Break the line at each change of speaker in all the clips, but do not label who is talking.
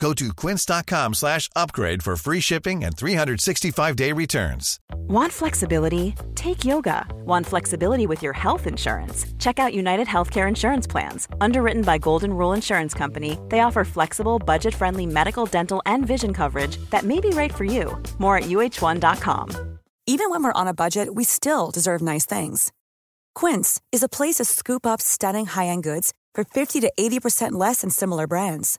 Go to quince.com slash upgrade for free shipping and 365-day returns.
Want flexibility? Take yoga. Want flexibility with your health insurance? Check out United Healthcare Insurance Plans. Underwritten by Golden Rule Insurance Company, they offer flexible, budget friendly medical, dental, and vision coverage that may be right for you. More at uh1.com.
Even when we're on a budget, we still deserve nice things. Quince is a place to scoop up stunning high-end goods for 50 to 80% less than similar brands.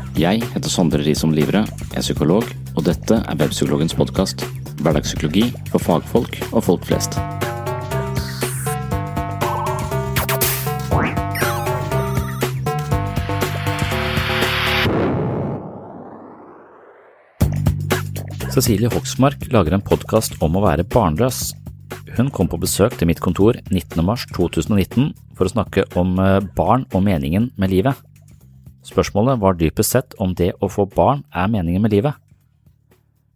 Jeg heter Sondre Risom Livre, er psykolog, og dette er Webpsykologens podkast. Hverdagspsykologi for fagfolk og folk flest. Cecilie Hoksmark lager en podkast om å være barnløs. Hun kom på besøk til mitt kontor 19.3.2019 for å snakke om eh, barn og meningen med livet. Spørsmålet var dypest sett om det å få barn er meningen med livet.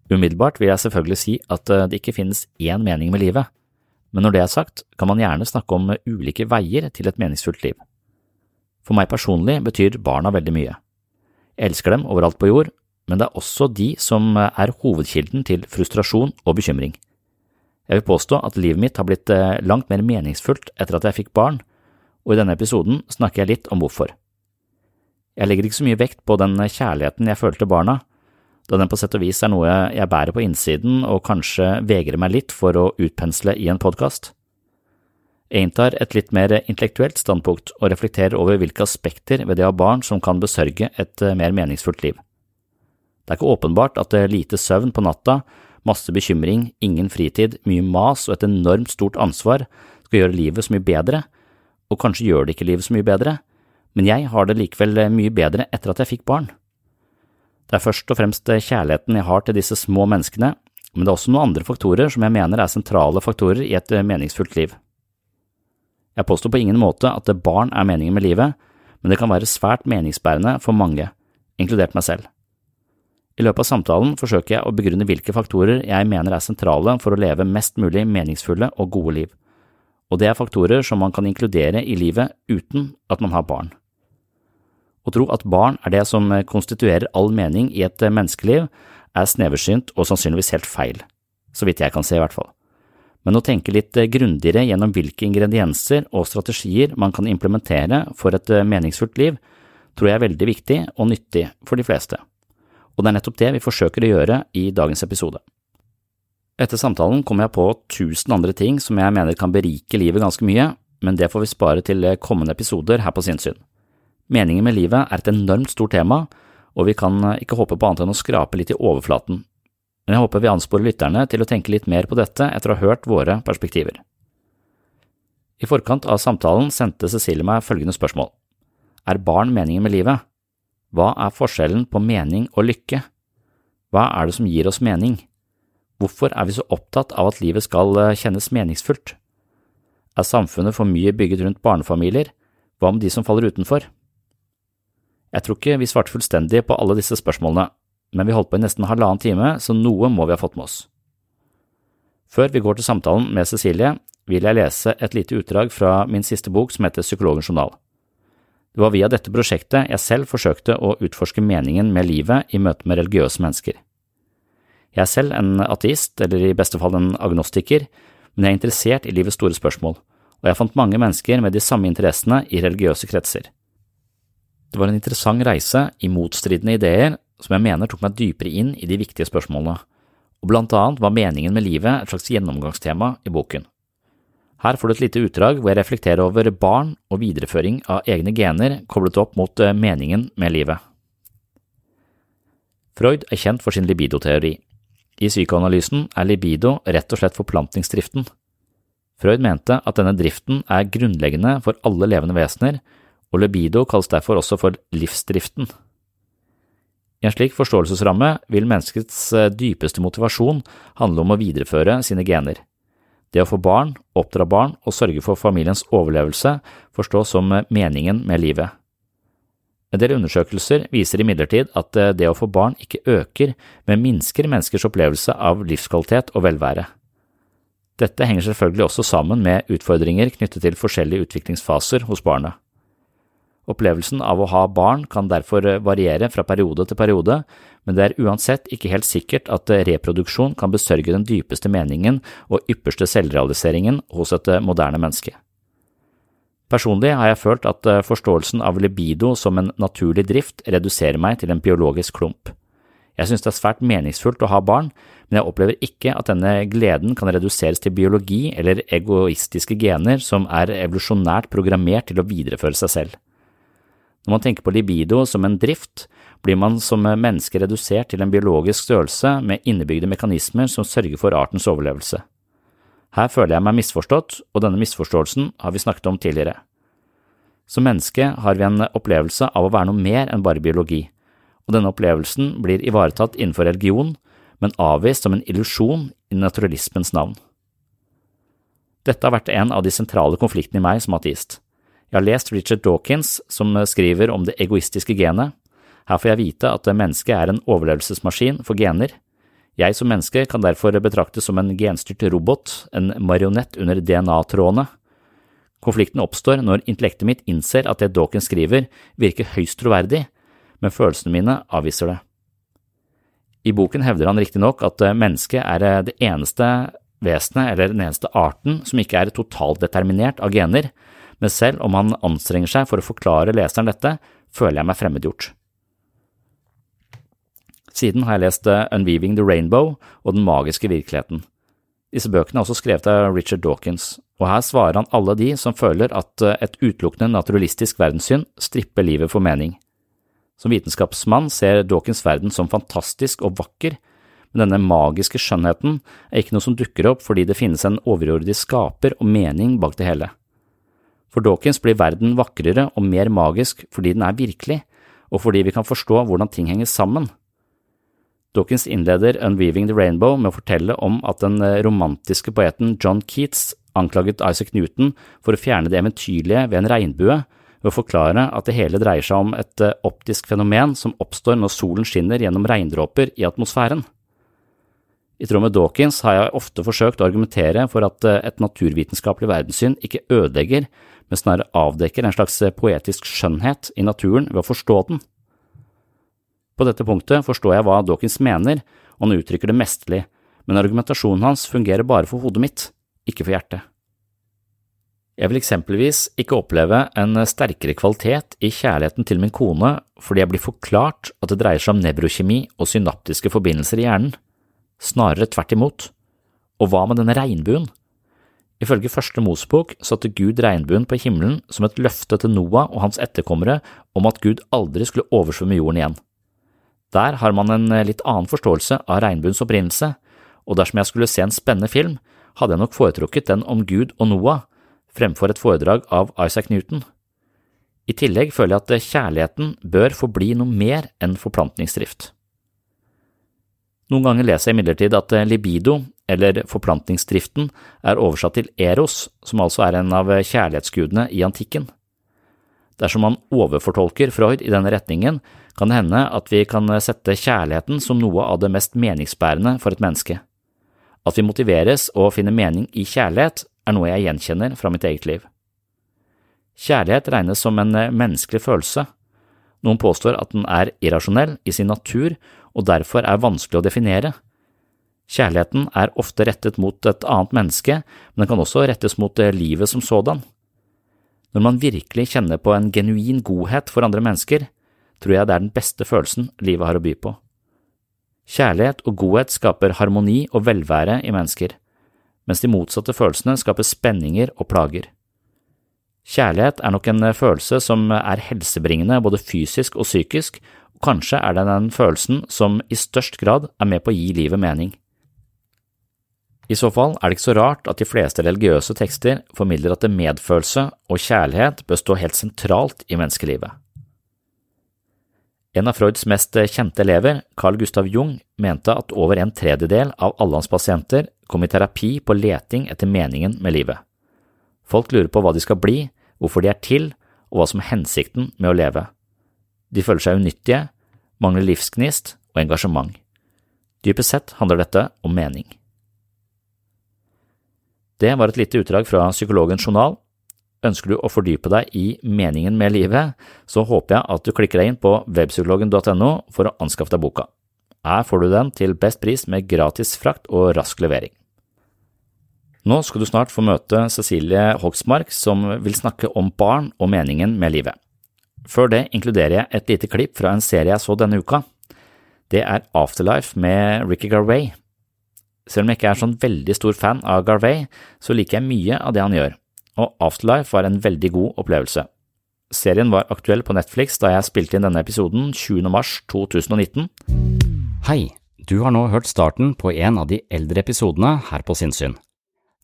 Umiddelbart vil jeg selvfølgelig si at eh, det ikke finnes én mening med livet, men når det er sagt, kan man gjerne snakke om ulike veier til et meningsfullt liv. For meg personlig betyr barna veldig mye. Jeg elsker dem overalt på jord, men det er også de som er hovedkilden til frustrasjon og bekymring. Jeg vil påstå at livet mitt har blitt eh, langt mer meningsfullt etter at jeg fikk barn, og i denne episoden snakker jeg litt om hvorfor. Jeg legger ikke så mye vekt på den kjærligheten jeg følte barna, da den på sett og vis er noe jeg bærer på innsiden og kanskje vegrer meg litt for å utpensle i en podkast. Jeg inntar et litt mer intellektuelt standpunkt og reflekterer over hvilke aspekter ved det å ha barn som kan besørge et eh, mer meningsfullt liv. Det er ikke åpenbart at lite søvn på natta, masse bekymring, ingen fritid, mye mas og et enormt stort ansvar skal gjøre livet så mye bedre, og kanskje gjør det ikke livet så mye bedre, men jeg har det likevel mye bedre etter at jeg fikk barn. Det er først og fremst kjærligheten jeg har til disse små menneskene, men det er også noen andre faktorer som jeg mener er sentrale faktorer i et meningsfullt liv. Jeg påstår på ingen måte at barn er meningen med livet, men det kan være svært meningsbærende for mange, inkludert meg selv. I løpet av samtalen forsøker jeg å begrunne hvilke faktorer jeg mener er sentrale for å leve mest mulig meningsfulle og gode liv, og det er faktorer som man kan inkludere i livet uten at man har barn. Å tro at barn er det som konstituerer all mening i et menneskeliv, er sneversynt og sannsynligvis helt feil, så vidt jeg kan se i hvert fall. Men å tenke litt grundigere gjennom hvilke ingredienser og strategier man kan implementere for et meningsfullt liv, tror jeg er veldig viktig og nyttig for de fleste, og det er nettopp det vi forsøker å gjøre i dagens episode. Etter samtalen kom jeg på tusen andre ting som jeg mener kan berike livet ganske mye, men det får vi spare til kommende episoder her på Sinnsyn. Meningen med livet er et enormt stort tema, og vi kan ikke håpe på annet enn å skrape litt i overflaten, men jeg håper vi ansporer lytterne til å tenke litt mer på dette etter å ha hørt våre perspektiver. I forkant av samtalen sendte Cecilie meg følgende spørsmål. Er barn meningen med livet? Hva er forskjellen på mening og lykke? Hva er det som gir oss mening? Hvorfor er vi så opptatt av at livet skal eh, kjennes meningsfullt? Er samfunnet for mye bygget rundt barnefamilier? Hva om de som faller utenfor? Jeg tror ikke vi svarte fullstendig på alle disse spørsmålene, men vi holdt på i nesten halvannen time, så noe må vi ha fått med oss. Før vi går til samtalen med Cecilie, vil jeg lese et lite utdrag fra min siste bok som heter Psykologens journal. Det var via dette prosjektet jeg selv forsøkte å utforske meningen med livet i møte med religiøse mennesker. Jeg er selv en ateist, eller i beste fall en agnostiker, men jeg er interessert i livets store spørsmål, og jeg fant mange mennesker med de samme interessene i religiøse kretser. Det var en interessant reise i motstridende ideer som jeg mener tok meg dypere inn i de viktige spørsmålene, og blant annet var meningen med livet et slags gjennomgangstema i boken. Her får du et lite utdrag hvor jeg reflekterer over barn og videreføring av egne gener koblet opp mot eh, meningen med livet. Freud er kjent for sin libidoteori. I psykoanalysen er libido rett og slett forplantningsdriften. Freud mente at denne driften er grunnleggende for alle levende vesener, og libido kalles derfor også for livsdriften. I en slik forståelsesramme vil menneskets eh, dypeste motivasjon handle om å videreføre sine gener. Det å få barn, oppdra barn og sørge for familiens overlevelse forstås som eh, meningen med livet. En del undersøkelser viser imidlertid at eh, det å få barn ikke øker, men minsker menneskers opplevelse av livskvalitet og velvære. Dette henger selvfølgelig også sammen med utfordringer knyttet til forskjellige utviklingsfaser hos barnet. Opplevelsen av å ha barn kan derfor eh, variere fra periode til periode, men det er uansett ikke helt sikkert at eh, reproduksjon kan besørge den dypeste meningen og ypperste selvrealiseringen hos et moderne menneske. Personlig har jeg følt at eh, forståelsen av libido som en naturlig drift reduserer meg til en biologisk klump. Jeg synes det er svært meningsfullt å ha barn, men jeg opplever ikke at denne gleden kan reduseres til biologi eller egoistiske gener som er evolusjonært programmert til å videreføre seg selv. Når man tenker på libido som en drift, blir man som menneske redusert til en biologisk størrelse med innebygde mekanismer som sørger for artens overlevelse. Her føler jeg meg misforstått, og denne misforståelsen har vi snakket om tidligere. Som menneske har vi en opplevelse av å være noe mer enn bare biologi, og denne opplevelsen blir ivaretatt innenfor religion, men avvist som en illusjon i naturalismens navn. Dette har vært en av de sentrale konfliktene i meg som ateist. Jeg har lest Richard Dawkins, som skriver om det egoistiske genet. Her får jeg vite at mennesket er en overlevelsesmaskin for gener. Jeg som menneske kan derfor betraktes som en genstyrt robot, en marionett under DNA-trådene. Konflikten oppstår når intellektet mitt innser at det Dawkins skriver, virker høyst troverdig, men følelsene mine avviser det. I boken hevder han riktignok at mennesket er det eneste vesenet eller den eneste arten som ikke er totalt determinert av gener, men selv om han anstrenger seg for å forklare leseren dette, føler jeg meg fremmedgjort. Siden har jeg lest Unweaving the Rainbow og Den magiske virkeligheten. Disse bøkene er også skrevet av Richard Dawkins, og her svarer han alle de som føler at et utelukkende naturalistisk verdenssyn stripper livet for mening. Som vitenskapsmann ser Dawkins verden som fantastisk og vakker, men denne magiske skjønnheten er ikke noe som dukker opp fordi det finnes en overjordisk skaper og mening bak det hele. For Dawkins blir verden vakrere og mer magisk fordi den er virkelig, og fordi vi kan forstå hvordan ting henger sammen. Dawkins innleder Unweaving the Rainbow med å fortelle om at den romantiske poeten John Keats anklaget Isaac Newton for å fjerne det eventyrlige ved en regnbue, ved å forklare at det hele dreier seg om et optisk fenomen som oppstår når solen skinner gjennom regndråper i atmosfæren. I tråd med Dawkins har jeg ofte forsøkt å argumentere for at eh, et naturvitenskapelig verdenssyn ikke ødelegger, men snarere avdekker en slags eh, poetisk skjønnhet i naturen ved å forstå den. På dette punktet forstår jeg hva Dawkins mener, og han uttrykker det mesterlig, men argumentasjonen hans fungerer bare for hodet mitt, ikke for hjertet. Jeg vil eksempelvis ikke oppleve en sterkere kvalitet i kjærligheten til min kone fordi jeg blir forklart at det dreier seg om nevrokjemi og synaptiske forbindelser i hjernen. Snarere tvert imot. Og hva med denne regnbuen? Ifølge første Mosebok satte Gud regnbuen på himmelen som et løfte til Noah og hans etterkommere om at Gud aldri skulle oversvømme jorden igjen. Der har man en litt annen forståelse av regnbuens opprinnelse, og dersom jeg skulle se en spennende film, hadde jeg nok foretrukket den om Gud og Noah fremfor et foredrag av Isaac Newton. I tillegg føler jeg at kjærligheten bør forbli noe mer enn forplantningsdrift. Noen ganger leser jeg imidlertid at eh, libido, eller forplantningsdriften, er oversatt til eros, som altså er en av kjærlighetsgudene i antikken. Dersom man overfortolker Freud i denne retningen, kan det hende at vi kan sette kjærligheten som noe av det mest meningsbærende for et menneske. At vi motiveres og finner mening i kjærlighet, er noe jeg gjenkjenner fra mitt eget liv. Kjærlighet regnes som en menneskelig følelse. Noen påstår at den er irrasjonell i sin natur og derfor er vanskelig å definere. Kjærligheten er ofte rettet mot et annet menneske, men den kan også rettes mot livet som sådan. Når man virkelig kjenner på en genuin godhet for andre mennesker, tror jeg det er den beste følelsen livet har å by på. Kjærlighet og godhet skaper harmoni og velvære i mennesker, mens de motsatte følelsene skaper spenninger og plager. Kjærlighet er nok en eh, følelse som er helsebringende både fysisk og psykisk, og Kanskje er det den følelsen som i størst grad er med på å gi livet mening. I så fall er det ikke så rart at de fleste religiøse tekster formidler at det medfølelse og kjærlighet bør stå helt sentralt i menneskelivet. En av Freuds mest kjente elever, Carl Gustav Jung, mente at over en tredjedel av alle hans pasienter kom i terapi på leting etter meningen med livet. Folk lurer på hva de skal bli, hvorfor de er til, og hva som er hensikten med å leve. De føler seg unyttige, mangler livsgnist og engasjement. Dypest sett handler dette om mening. Det var et lite utdrag fra Psykologens journal. Ønsker du å fordype deg i meningen med livet, så håper jeg at du klikker deg inn på webpsykologen.no for å anskaffe deg boka. Her får du den til best pris med gratis frakt og rask levering. Nå skal du snart få møte Cecilie Hogsmark, som vil snakke om barn og meningen med livet. Før det inkluderer jeg et lite klipp fra en serie jeg så denne uka. Det er Afterlife med Ricky Garvey. Selv om jeg ikke er sånn veldig stor fan av Garvey, så liker jeg mye av det han gjør, og Afterlife var en veldig god opplevelse. Serien var aktuell på Netflix da jeg spilte inn denne episoden 20. mars 2019.
Hei, du har nå hørt starten på en av de eldre episodene her på Sinnsyn.